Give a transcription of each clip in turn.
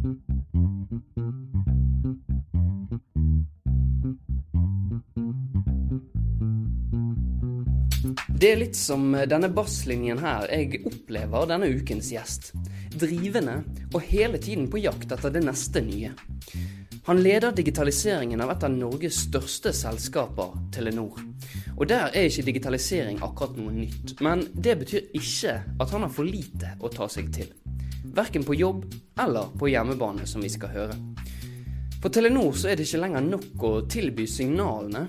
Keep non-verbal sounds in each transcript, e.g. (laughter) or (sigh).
Det er litt som denne basslinjen her jeg opplever denne ukens gjest. Drivende og hele tiden på jakt etter det neste nye. Han leder digitaliseringen av et av Norges største selskaper, Telenor. Og der er ikke digitalisering akkurat noe nytt. Men det betyr ikke at han har for lite å ta seg til. Verken på jobb eller på hjemmebane, som vi skal høre. For Telenor så er det ikke lenger nok å tilby signalene.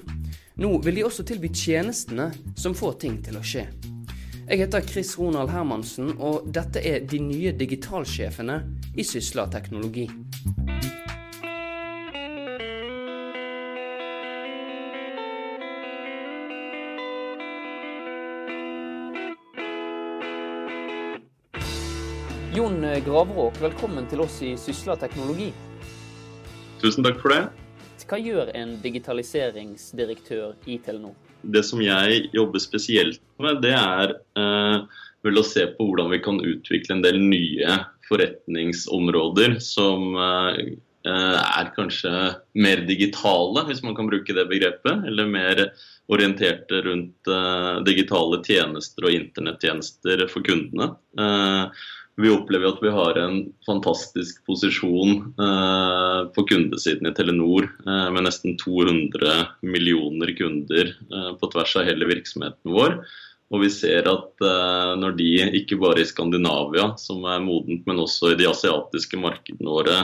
Nå vil de også tilby tjenestene som får ting til å skje. Jeg heter Chris Ronald Hermansen, og dette er de nye digitalsjefene i Sysla teknologi. Jon Gravråk, velkommen til oss i Sysla teknologi. Tusen takk for det. Hva gjør en digitaliseringsdirektør i Telenor? Det som jeg jobber spesielt med, det er eh, vel å se på hvordan vi kan utvikle en del nye forretningsområder som eh, er kanskje mer digitale, hvis man kan bruke det begrepet. Eller mer orienterte rundt eh, digitale tjenester og internettjenester for kundene. Vi opplever at vi har en fantastisk posisjon eh, på kundesiden i Telenor eh, med nesten 200 millioner kunder eh, på tvers av hele virksomheten vår. Og vi ser at når de, ikke bare i Skandinavia, som er modent, men også i de asiatiske markedene våre,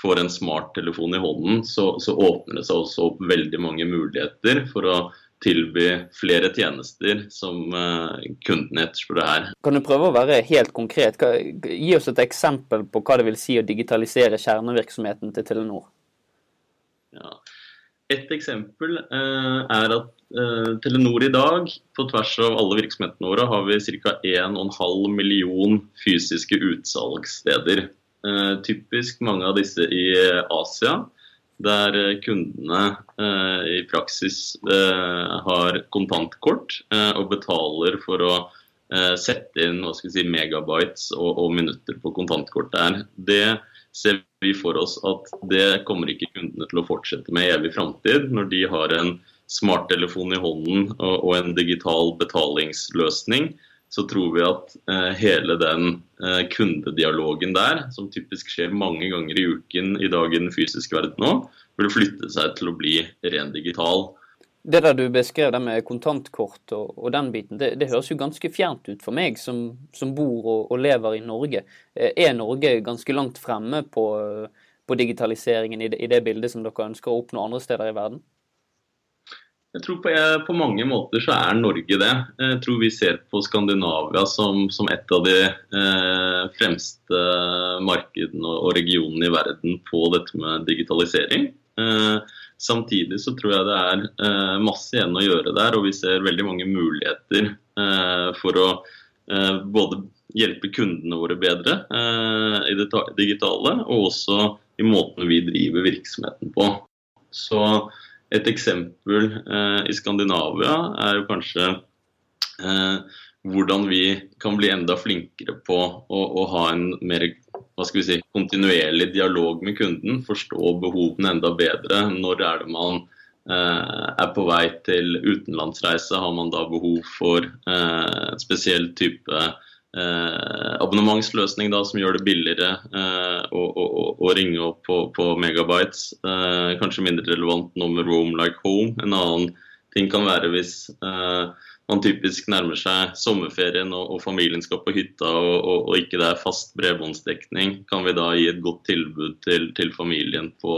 får en smarttelefon i hånden, så, så åpner det seg også opp veldig mange muligheter for å tilby flere tjenester som uh, kundene etterspør her. Kan du prøve å være helt konkret? Gi oss et eksempel på hva det vil si å digitalisere kjernevirksomheten til Telenor. Ja. Et eksempel uh, er at uh, Telenor i dag, på tvers av alle virksomhetene våre, har vi ca. 1,5 million fysiske utsalgssteder. typisk mange av disse i Asia der eh, kundene eh, i praksis eh, har kontantkort eh, og betaler for å eh, sette inn si, megabytes og, og, minutter på kontantkort der. Det ser vi for oss at det kommer ikke kundene til å fortsette med i evig framtid, når de har en smarttelefon i hånden og, og en digital betalingsløsning så tror vi at eh, hele den eh, kundedialogen der, som typisk skjer mange ganger i uken i dag i den fysiske verden nå, vil flytte seg til å bli ren digital. Det der du beskrev det med kontantkort og, og den biten, det, det, høres jo ganske fjernt ut for meg som, som bor og, og, lever i Norge. Eh, er Norge ganske langt fremme på, på digitaliseringen i det, i det bildet som dere ønsker å oppnå andre steder i verden? Jeg tror på, på, mange måter så er Norge det. Jeg tror vi ser på Skandinavia som, som et av de eh, fremste markedene og, regionene i verden på dette med digitalisering. Eh, samtidig så tror jeg det er eh, masse igjen å gjøre der, og vi ser veldig mange muligheter eh, for å eh, både hjelpe kundene våre bedre eh, i det digitale, og også i måten vi driver virksomheten på. Så et eksempel eh, i Skandinavia er jo kanskje eh, hvordan vi kan bli enda flinkere på å, å ha en mer si, kontinuerlig dialog med kunden. Forstå behovene enda bedre. Når er det man eh, er på vei til utenlandsreise? Har man da behov for eh, spesiell type abonnementsløsning da, som gjør det billigere eh, å, å, å, ringe opp på, på megabytes. Eh, kanskje mindre relevant nå med Roam like home. En annen ting kan være hvis eh, man typisk nærmer seg sommerferien og, og familien skal på hytta og, og, og, ikke det er fast bredbåndsdekning, kan vi da gi et godt tilbud til, til familien på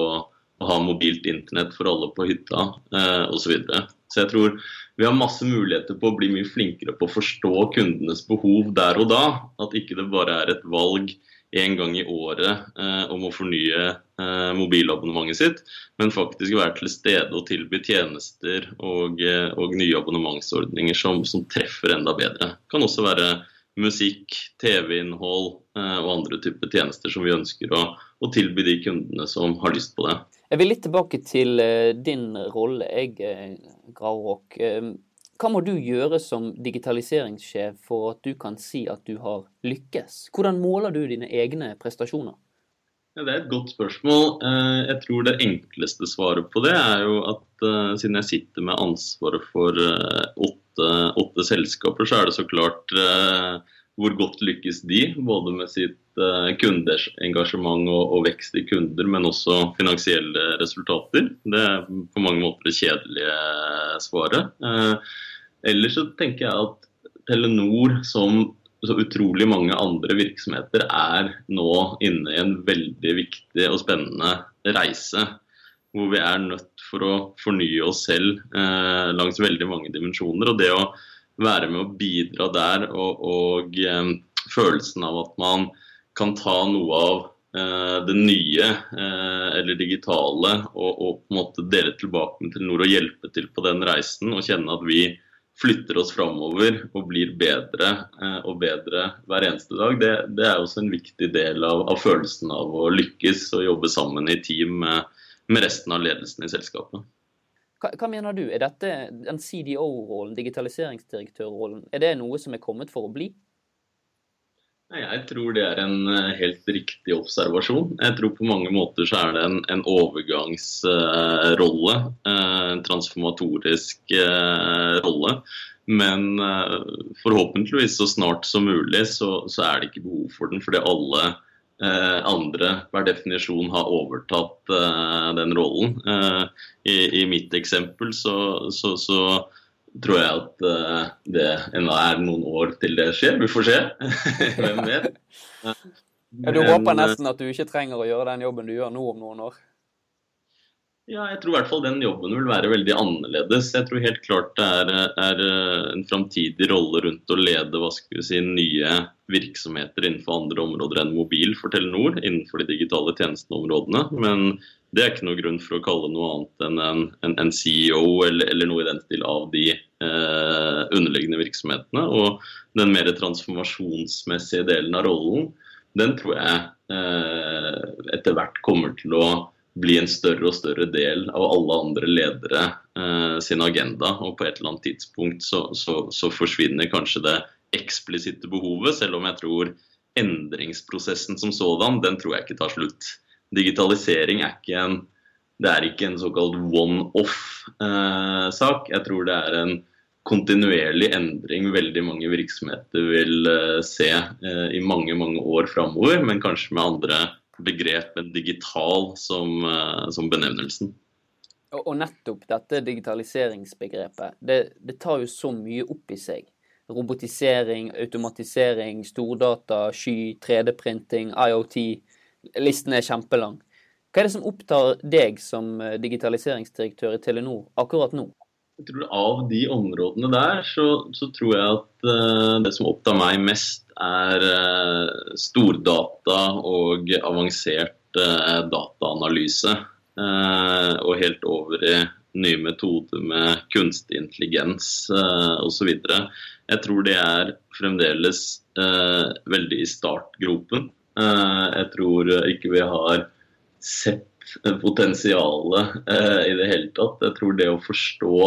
å ha mobilt internett for alle på hytta eh, osv. Så, videre. så jeg tror vi har masse muligheter på å bli mye flinkere på å forstå kundenes behov der og da. At ikke det bare er et valg en gang i året eh, om å fornye eh, mobilabonnementet sitt, men faktisk være til stede og tilby tjenester og, eh, og nye abonnementsordninger som, som, treffer enda bedre. Det kan også være musikk, TV-innhold eh, og andre typer tjenester som vi ønsker å, å tilby de kundene som har lyst på det. Jeg vil litt tilbake til uh, din rolle, jeg, uh, Gravråk. Uh, hva må du gjøre som digitaliseringssjef for at du kan si at du har lykkes? Hvordan måler du dine egne prestasjoner? Det er et godt spørsmål. Eh, jeg tror det enkleste svaret på det er jo at eh, siden jeg sitter med ansvaret for eh, åtte, åtte selskaper, så er det så klart hvor godt lykkes de, både med sitt kundeengasjement og, og vekst i kunder, men også finansielle resultater. Det er på mange måter det kjedelige svaret. Ellers så tenker jeg at Telenor som så utrolig mange andre virksomheter er nå inne i en veldig viktig og spennende reise. Hvor vi er nødt for å fornye oss selv eh, langs veldig mange dimensjoner. Og det å være med å bidra der og, og eh, følelsen av at man kan ta noe av eh, det nye eh, eller digitale og, og, på en måte dele tilbake med Telenor og hjelpe til på den reisen og kjenne at vi flytter oss framover og blir bedre eh, og bedre hver eneste dag, det, det er også en viktig del av, av, følelsen av å lykkes og jobbe sammen i team med, med resten av ledelsen i selskapet. Hva, hva mener du, er dette den CDO-rollen, digitaliseringsdirektørrollen, er det noe som er kommet for å bli? Jeg tror det er en eh, helt riktig observasjon. Jeg tror på mange måter så er det en, en overgangsrolle. Eh, en transformatorisk eh, rolle. Men forhåpentligvis så snart som mulig så, så er det ikke behov for den. Fordi alle andre per definisjon har overtatt den rollen. I, i mitt eksempel så, så, så tror jeg at det ennå er noen år til det skjer. Vi får se. (laughs) Hvem vet. ja, du håper eh, nesten at du ikke trenger å gjøre den jobben du gjør nå om noen år? Ja, jeg tror i hvert fall den jobben vil være veldig annerledes. Jeg tror helt klart det er, er eh, en framtidig rolle rundt å lede hva skal vi si, nye virksomheter innenfor andre områder enn mobil for Telenor, innenfor de digitale tjenesteområdene. Men det er ikke noe grunn for å kalle noe annet enn en, en, en CEO eller, eller, noe i den stil av de eh, underliggende virksomhetene. Og den mer transformasjonsmessige delen av rollen, den tror jeg eh, etter hvert kommer til å bli en større og større del av alle andre ledere eh, sin agenda. Og på et eller annet tidspunkt så, så, så forsvinner kanskje det eksplisitte behovet, selv om jeg tror endringsprosessen som sådan, den tror jeg ikke tar slutt digitalisering er ikke en, det er ikke en såkalt one-off-sak. Eh, jeg tror det er en kontinuerlig endring veldig mange virksomheter vil eh, se eh, i mange mange år framover, men kanskje med andre begrep enn digital som, eh, som benevnelsen. Og, nettopp dette digitaliseringsbegrepet, det, det tar jo så mye opp i seg. Robotisering, automatisering, stordata, sky, 3D-printing, IOT Listen er kjempelang. Hva er det som opptar deg som eh, digitaliseringsdirektør i Telenor akkurat nå? Jeg tror Av de områdene der, så, så tror jeg at uh, det som opptar meg mest, er uh, stordata og avansert uh, dataanalyse. og helt over i nye metoder med kunstig intelligens uh, osv. Jeg tror det er fremdeles veldig i startgropen. Jeg tror ikke vi har sett potensialet eh, i det hele tatt. Jeg tror det å forstå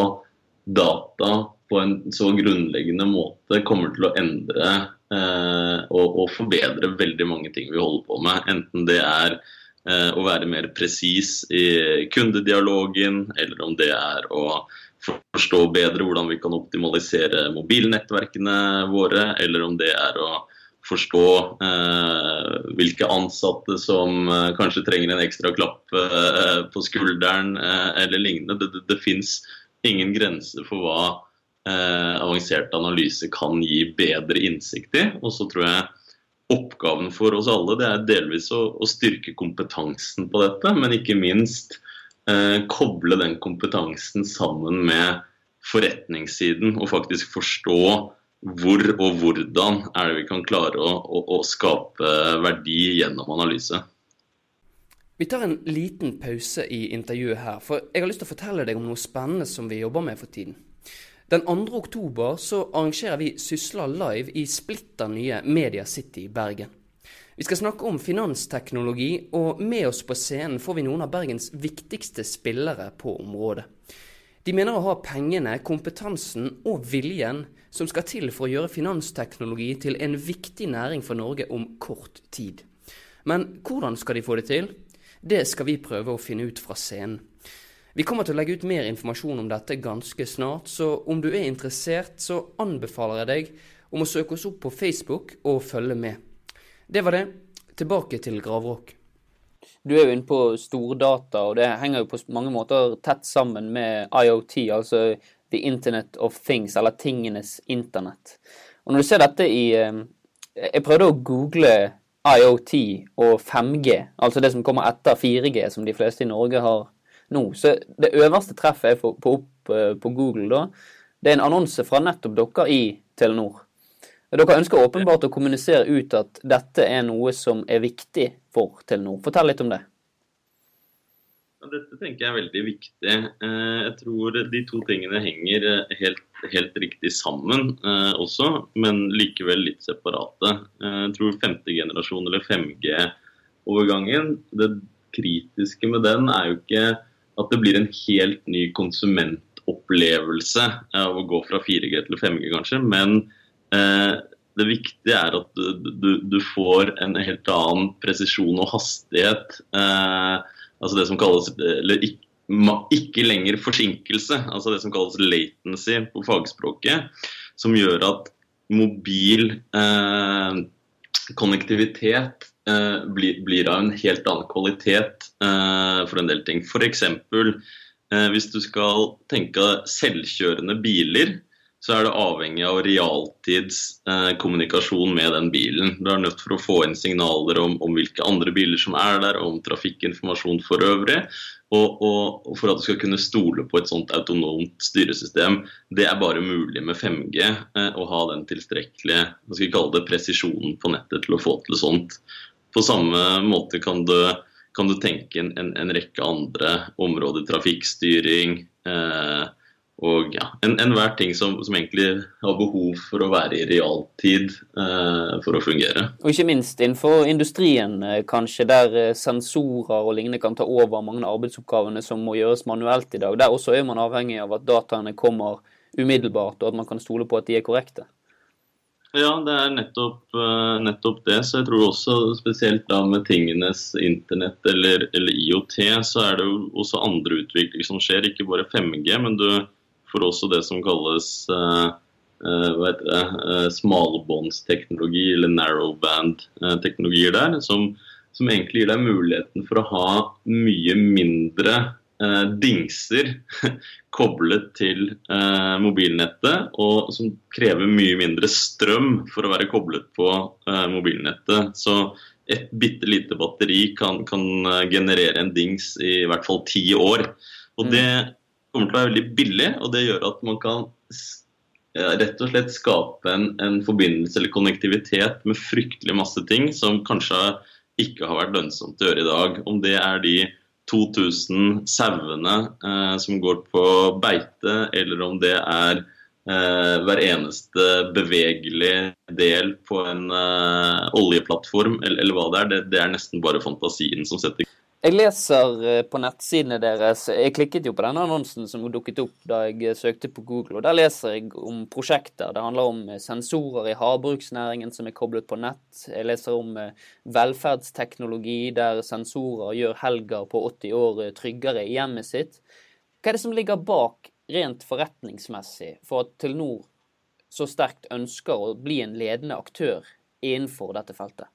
data på en så grunnleggende måte kommer til å endre eh, og, og forbedre veldig mange ting vi holder på med. Enten det er å være mer presis i kundedialogen, eller om det er å forstå bedre hvordan vi kan optimalisere mobilnettverkene våre, eller om det er å forstå eh, hvilke ansatte som eh, kanskje trenger en ekstra klapp eh, på skulderen eh, eller lignende. Det, det, det fins ingen grenser for hva eh, avansert analyse kan gi bedre innsikt i. Og så tror jeg oppgaven for oss alle det er delvis å, å styrke kompetansen på dette, men ikke minst eh, koble den kompetansen sammen med forretningssiden og faktisk forstå hvor og hvordan er det vi kan klare å, å, å skape verdi gjennom analyse. Vi tar en liten pause i intervjuet her, for jeg har lyst til å fortelle deg om noe spennende som vi jobber med for tiden. Den 2. oktober så arrangerer vi Sysla live i splitter nye Media City i Bergen. Vi skal snakke om finansteknologi, og med oss på scenen får vi noen av Bergens viktigste spillere på området. De mener å ha pengene, kompetansen og viljen som skal til for å gjøre finansteknologi til en viktig næring for Norge om kort tid. Men hvordan skal de få det til? Det skal vi prøve å finne ut fra scenen. Vi kommer til å legge ut mer informasjon om dette ganske snart, så om du er interessert, så anbefaler jeg deg om å søke oss opp på Facebook og følge med. Det var det. Tilbake til gravrock. Du er jo inne på stordata, og det henger jo på mange måter tett sammen med IOT, altså The Internet of Things, eller tingenes internett. Og når du ser dette i eh, Jeg prøvde å google IOT og 5G, altså det som kommer etter 4G, som de fleste i Norge har nå. Så det øverste treffet jeg på, opp eh, på Google, da. Det er en annonse fra nettopp dere i Telenor. Dere ønsker åpenbart å kommunisere ut at dette er noe som er viktig for Telenor. Fortell litt om det. Dette tenker jeg er veldig viktig. Eh, jeg tror de to tingene henger eh, helt, helt riktig sammen eh, også, men likevel litt separate. Jeg tror femte generasjon eller 5G-overgangen, det kritiske med den er jo ikke at det blir en helt ny konsumentopplevelse av å gå fra 4G til 5G, kanskje, men det viktige er at du, du, du, får en helt annen presisjon og hastighet. Eh, altså det som kalles eller ikke, lenger forsinkelse, altså det som kalles latency på fagspråket, som gjør at mobil eh, konnektivitet eh, blir, blir, av en helt annen kvalitet eh, for en del ting. F.eks. Eh, hvis du skal tenke selvkjørende biler, så er det avhengig av realtids eh, med den bilen. Du er nødt for å få inn signaler om, om hvilke andre biler som er der, om trafikkinformasjon for øvrig. Og, og, og, for at du skal kunne stole på et sånt autonomt styresystem. Det er bare mulig med 5G eh, å ha den tilstrekkelige hva skal vi kalle det, presisjonen på nettet til å få til sånt. På samme måte kan du, kan du tenke en, en, en, rekke andre områder. Trafikkstyring. Eh, og ja, enhver en ting som, som, egentlig har behov for å være i realtid eh, for å fungere. Og ikke minst innenfor industrien, eh, kanskje, der eh, sensorer og lignende kan ta over mange av arbeidsoppgavene som må gjøres manuelt i dag. Der også er man avhengig av at dataene kommer umiddelbart, og at man kan stole på at de er korrekte. Ja, det er nettopp, eh, nettopp, det. Så jeg tror også spesielt da med tingenes internett eller, eller IOT, så er det jo også andre utviklinger som skjer. Ikke bare 5G, men du for også det som kalles heter det, uh, smalbåndsteknologi eller narrowband-teknologier der, som, som, egentlig gir deg muligheten for å ha mye mindre uh, dingser (laughs) koblet til mobilnettet, og som krever mye mindre strøm for å være koblet på mobilnettet. Så et bitte lite batteri kan, kan, generere en dings i hvert fall ti år. Og mm. det kommer til å være veldig billig, og det gjør at man kan rett og slett skape en, en, forbindelse eller konnektivitet med fryktelig masse ting som kanskje ikke har vært lønnsomt å gjøre i dag. Om det er de 2000 sauene eh, som går på beite, eller om det er eh, hver eneste bevegelig del på en eh, oljeplattform, eller, eller, hva det er, det, det er nesten bare fantasien som setter jeg leser eh, på nettsidene deres Jeg klikket jo på denne annonsen som dukket opp da jeg eh, søkte på Google. og Der leser jeg om prosjekter. Det handler om eh, sensorer i havbruksnæringen som er koblet på nett. Jeg leser om velferdsteknologi der sensorer gjør helger på 80 år tryggere i hjemmet sitt. Hva er det som ligger bak rent forretningsmessig for at Telenor så sterkt ønsker å bli en ledende aktør innenfor dette feltet?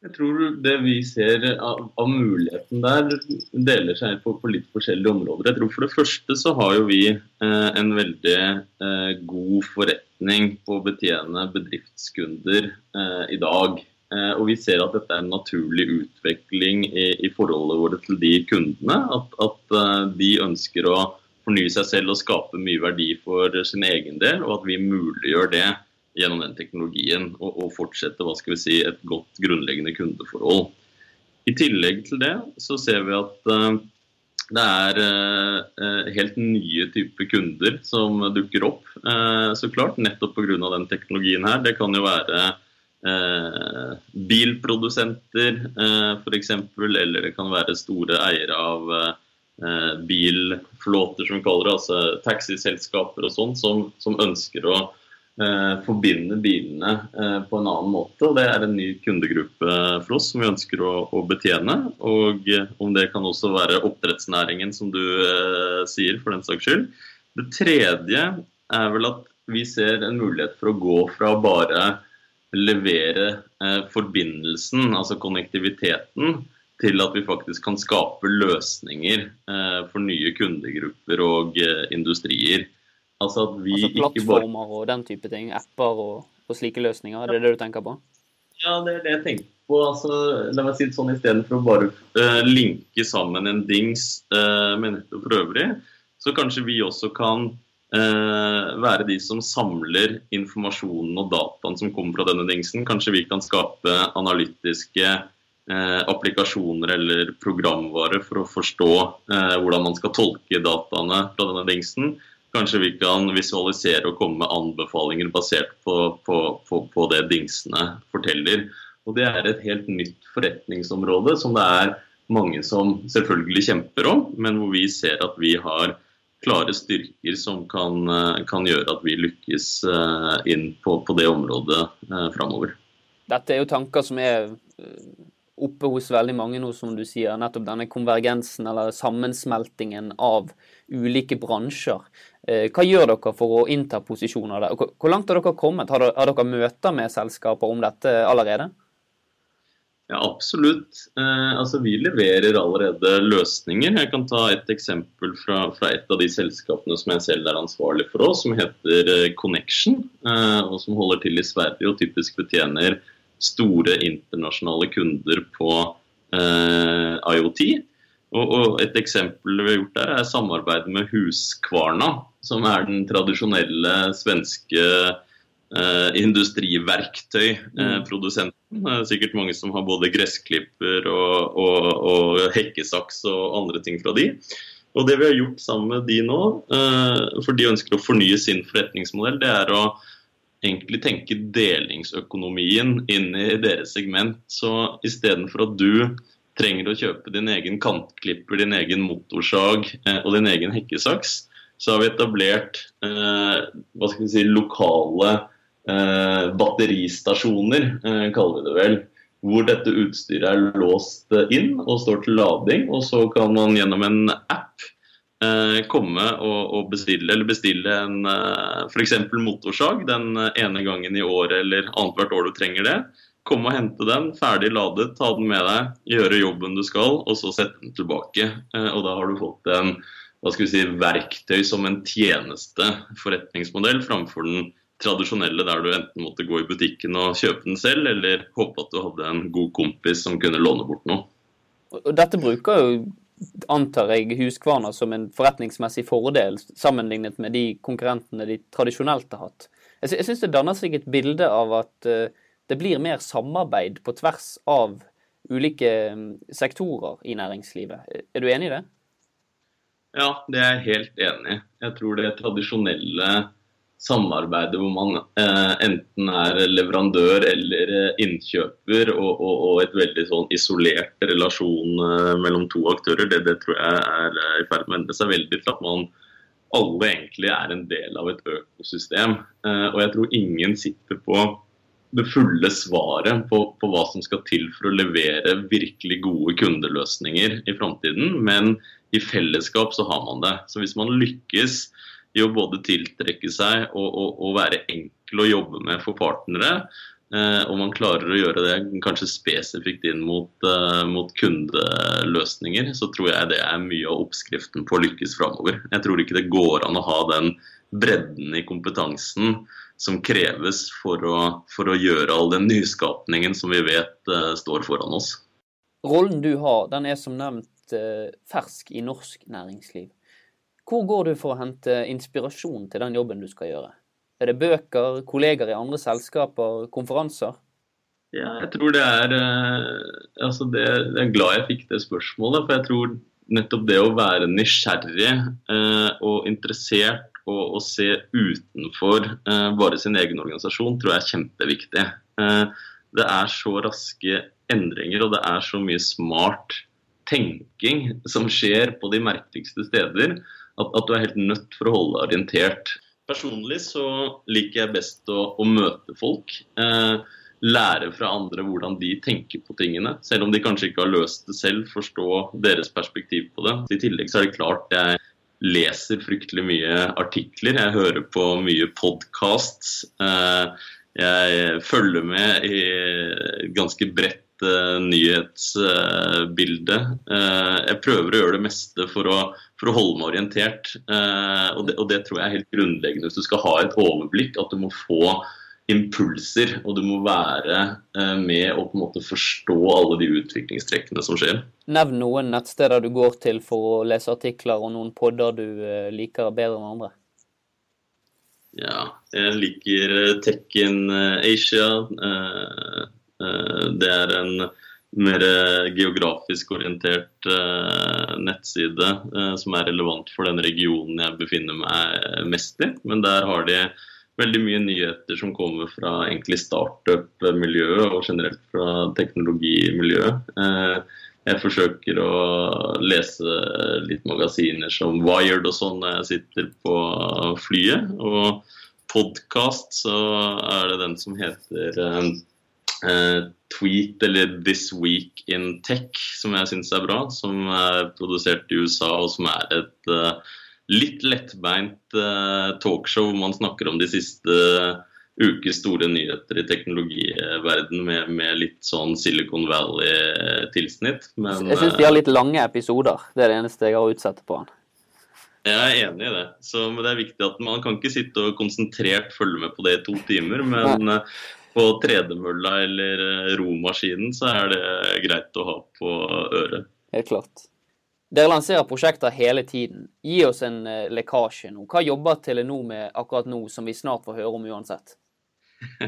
Jeg tror det vi ser av, av muligheten der, deler seg på, på, litt forskjellige områder. Jeg tror For det første så har jo vi eh, en veldig eh, god forretning på å betjene bedriftskunder eh, i dag. Eh, og vi ser at dette er en naturlig utvikling i, i forholdet vårt til de kundene. At, at eh, de ønsker å fornye seg selv og skape mye verdi for sin egen del, og at vi muliggjør det gjennom den teknologien og, og fortsette hva skal vi si, et godt grunnleggende kundeforhold. I tillegg til det så ser vi at uh, det er uh, helt nye typer kunder som dukker opp. Uh, så klart, Nettopp pga. den teknologien her. Det kan jo være uh, bilprodusenter uh, f.eks. Eller det kan være store eiere av bilflåter, som vi kaller det. Altså taxiselskaper og sånn, som, som ønsker å eh, forbinde bilene eh, på en annen måte. og Det er en ny kundegruppe for oss som vi ønsker å, å betjene. Og eh, om det kan også være oppdrettsnæringen, som du eh, sier, for den saks skyld. Det tredje er vel at vi ser en mulighet for å gå fra bare levere eh, forbindelsen, altså konnektiviteten, til at vi faktisk kan skape løsninger eh, for nye kundegrupper og eh, industrier. Altså at vi altså plattformer bare... og den type ting, apper og, og, slike løsninger, er det det du tenker på? Ja, det er det jeg tenker på. Altså, la meg si det sånn Istedenfor å bare uh, linke sammen en dings uh, med nettet for øvrig, så kanskje vi også kan uh, være de som samler informasjonen og dataen som kommer fra denne dingsen. Kanskje vi kan skape analytiske applikasjoner eller programvare for å forstå hvordan man skal tolke dataene fra denne dingsen. Kanskje vi kan visualisere og komme med anbefalinger basert på, på, på, på, det dingsene forteller. Og Det er et helt nytt forretningsområde som det er mange som selvfølgelig kjemper om, men hvor vi ser at vi har klare styrker som kan, kan gjøre at vi lykkes eh, inn på, det området eh, framover. Dette er jo tanker som er eh, oppe hos veldig mange nå, som du sier. Nettopp denne konvergensen eller sammensmeltingen av ulike bransjer. Eh, hva gjør dere for å innta posisjoner der? Hvor langt har dere kommet? Har dere møter med selskaper om dette allerede? Ja, Absolutt. Eh, altså, vi leverer allerede løsninger. Jeg kan ta et eksempel fra, fra, et av de selskapene som jeg selv er ansvarlig for oss, som heter eh, Connection. Og Som holder til i Sverige og typisk betjener store internasjonale kunder på eh, IoT. Og, og, Et eksempel vi har gjort der, er samarbeidet med Huskvarna, som er den tradisjonelle svenske eh, industriverktøyprodusenten. Mm. Eh, sikkert mange som har både gressklipper og, og, og, hekkesaks og andre ting fra de. Og Det vi har gjort sammen med de nå, eh, for de ønsker å fornye sin forretningsmodell, det er å egentlig tenke delingsøkonomien inn i deres segment. Så istedenfor at du trenger å kjøpe din egen kantklipper, din egen motorsag eh, og din egen hekkesaks, så har vi etablert eh, hva skal vi si, lokale eh, batteristasjoner, eh, kaller vi det vel. Hvor dette utstyret er låst inn og står til lading. Og så kan man gjennom en app komme og, og, bestille, eller bestille en eh, f.eks. motorsag den ene gangen i året eller annethvert år du trenger det Komme og hente den, ferdig ladet, ta den med deg, gjøre jobben du skal, og så sette den tilbake. Eh, og da har du fått en hva skal vi si, verktøy som en tjeneste forretningsmodell framfor den tradisjonelle der du enten måtte gå i butikken og kjøpe den selv, eller håpe at du hadde en god kompis som kunne låne bort noe. Og dette bruker jo, antar jeg, Huskvarna som en forretningsmessig fordel sammenlignet med de konkurrentene de tradisjonelt har hatt. Jeg syns det danner seg et bilde av at uh, det blir mer samarbeid på tvers av ulike mm, sektorer i næringslivet. Er du enig i det? Ja, det er jeg helt enig i. Jeg tror det tradisjonelle samarbeidet hvor man eh, enten er leverandør eller eh, innkjøper, og, og, og, et veldig sånn isolert relasjon eh, mellom to aktører, det, det, tror jeg er eh, i ferd med å endre seg veldig til at man alle egentlig er en del av et økosystem. Eh, og jeg tror ingen sitter på det fulle svaret på, på, hva som skal til for å levere virkelig gode kundeløsninger i framtiden. Men i fellesskap så har man det. Så hvis man lykkes i å både tiltrekke seg og, og, og være enkel å jobbe med for partnere, eh, og man klarer å gjøre det kanskje spesifikt inn mot, eh, mot, kundeløsninger, så tror jeg det er mye av oppskriften på å lykkes framover. Jeg tror ikke det går an å ha den bredden i kompetansen som kreves for å, for å gjøre all den nyskapningen som vi vet eh, står foran oss. Rollen du har, den er som nevnt uh, fersk i norsk næringsliv. Hvor går du for å hente inspirasjon til den jobben du skal gjøre? Er det bøker, kolleger i andre selskaper, konferanser? Ja, jeg tror det er uh, altså det, Jeg er glad jeg fikk det spørsmålet. For jeg tror nettopp det å være nysgjerrig og interessert og å se utenfor eh, bare sin egen organisasjon tror jeg er kjempeviktig. Eh, det er så raske endringer, og det er så mye smart tenking som skjer på de merkeligste steder, at, at du er helt nødt for å holde deg orientert. personlig så liker jeg best å, å møte folk. Eh, lære fra andre hvordan de tenker på tingene. Selv om de kanskje ikke har løst det selv, forstå deres perspektiv på det. I tillegg så er det klart jeg leser fryktelig mye artikler. Jeg hører på mye podcasts. Eh, jeg følger med i ganske bredt nyhetsbilde. Eh, jeg prøver å gjøre det meste for å, for å holde meg orientert. Eh, og det, og det, tror jeg er helt grunnleggende hvis du skal ha et overblikk. At du må få impulser, og du må være eh, med og på en måte forstå alle de utviklingstrekkene som skjer. Nevn noen nettsteder du går til for å lese artikler, og noen podder du liker bedre enn andre. Ja, jeg liker Tekken Asia. Eh, det er en mer geografisk orientert uh, nettside uh, som er relevant for den regionen jeg befinner meg mest i. Men der har de veldig mye nyheter som kommer fra egentlig startup-miljøet og generelt fra teknologimiljøet. Jeg forsøker å lese litt magasiner som Wired og sånn når jeg sitter på flyet. Og podkast så er det den som heter Eh, tweet eller This Week in Tech, som jeg syns er bra. Som er produsert i USA, og som er et uh, litt lettbeint uh, talkshow hvor man snakker om de siste ukes store nyheter i teknologiverdenen med, med litt sånn Silicon Valley-tilsnitt. Jeg syns de har litt lange episoder. Det er det eneste jeg har utsatt på han. Jeg er enig i det. Så, men det er viktig at Man kan ikke sitte og konsentrert følge med på det i to timer. Men på tredemølla eller eh, romaskinen, så er det greit å ha på øret. Helt klart. Dere lanserer prosjekter hele tiden. Gi oss en uh, lekkasje nå. Hva jobber Telenor med akkurat nå, som vi snart får høre om uansett? (laughs)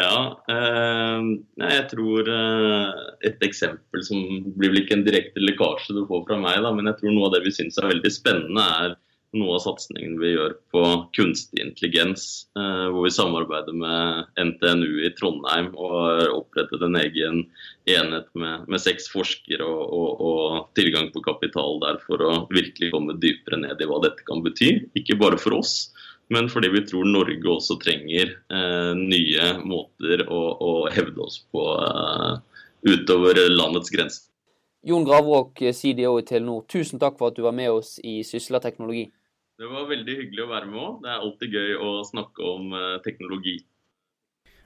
ja, eh, jeg tror uh, et eksempel som blir vel ikke en direkte lekkasje du får fra meg, da, men jeg tror noe av det vi syns er veldig spennende, er noe av satsingen vi gjør på kunstig intelligens, eh, hvor vi samarbeider med NTNU i Trondheim og har opprettet en egen enhet med, med seks forskere og, og, og, tilgang på kapital der for å virkelig komme dypere ned i hva dette kan bety. Ikke bare for oss, men fordi vi tror Norge også trenger eh, nye måter å, å, hevde oss på eh, utover landets grenser. Jon Gravråk, CDO i Telenor, tusen takk for at du var med oss i Sysla teknologi. Det var veldig hyggelig å være med òg. Det er alltid gøy å snakke om uh, teknologi.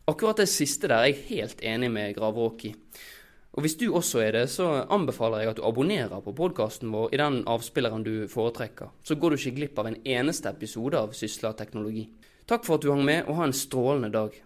Akkurat det siste der er jeg helt enig med Gravråk i. Og hvis du også er det, så anbefaler jeg at du abonnerer på podkasten vår i den avspilleren du foretrekker. Så går du ikke glipp av en eneste episode av Sysla teknologi. Takk for at du hang med, og ha en strålende dag.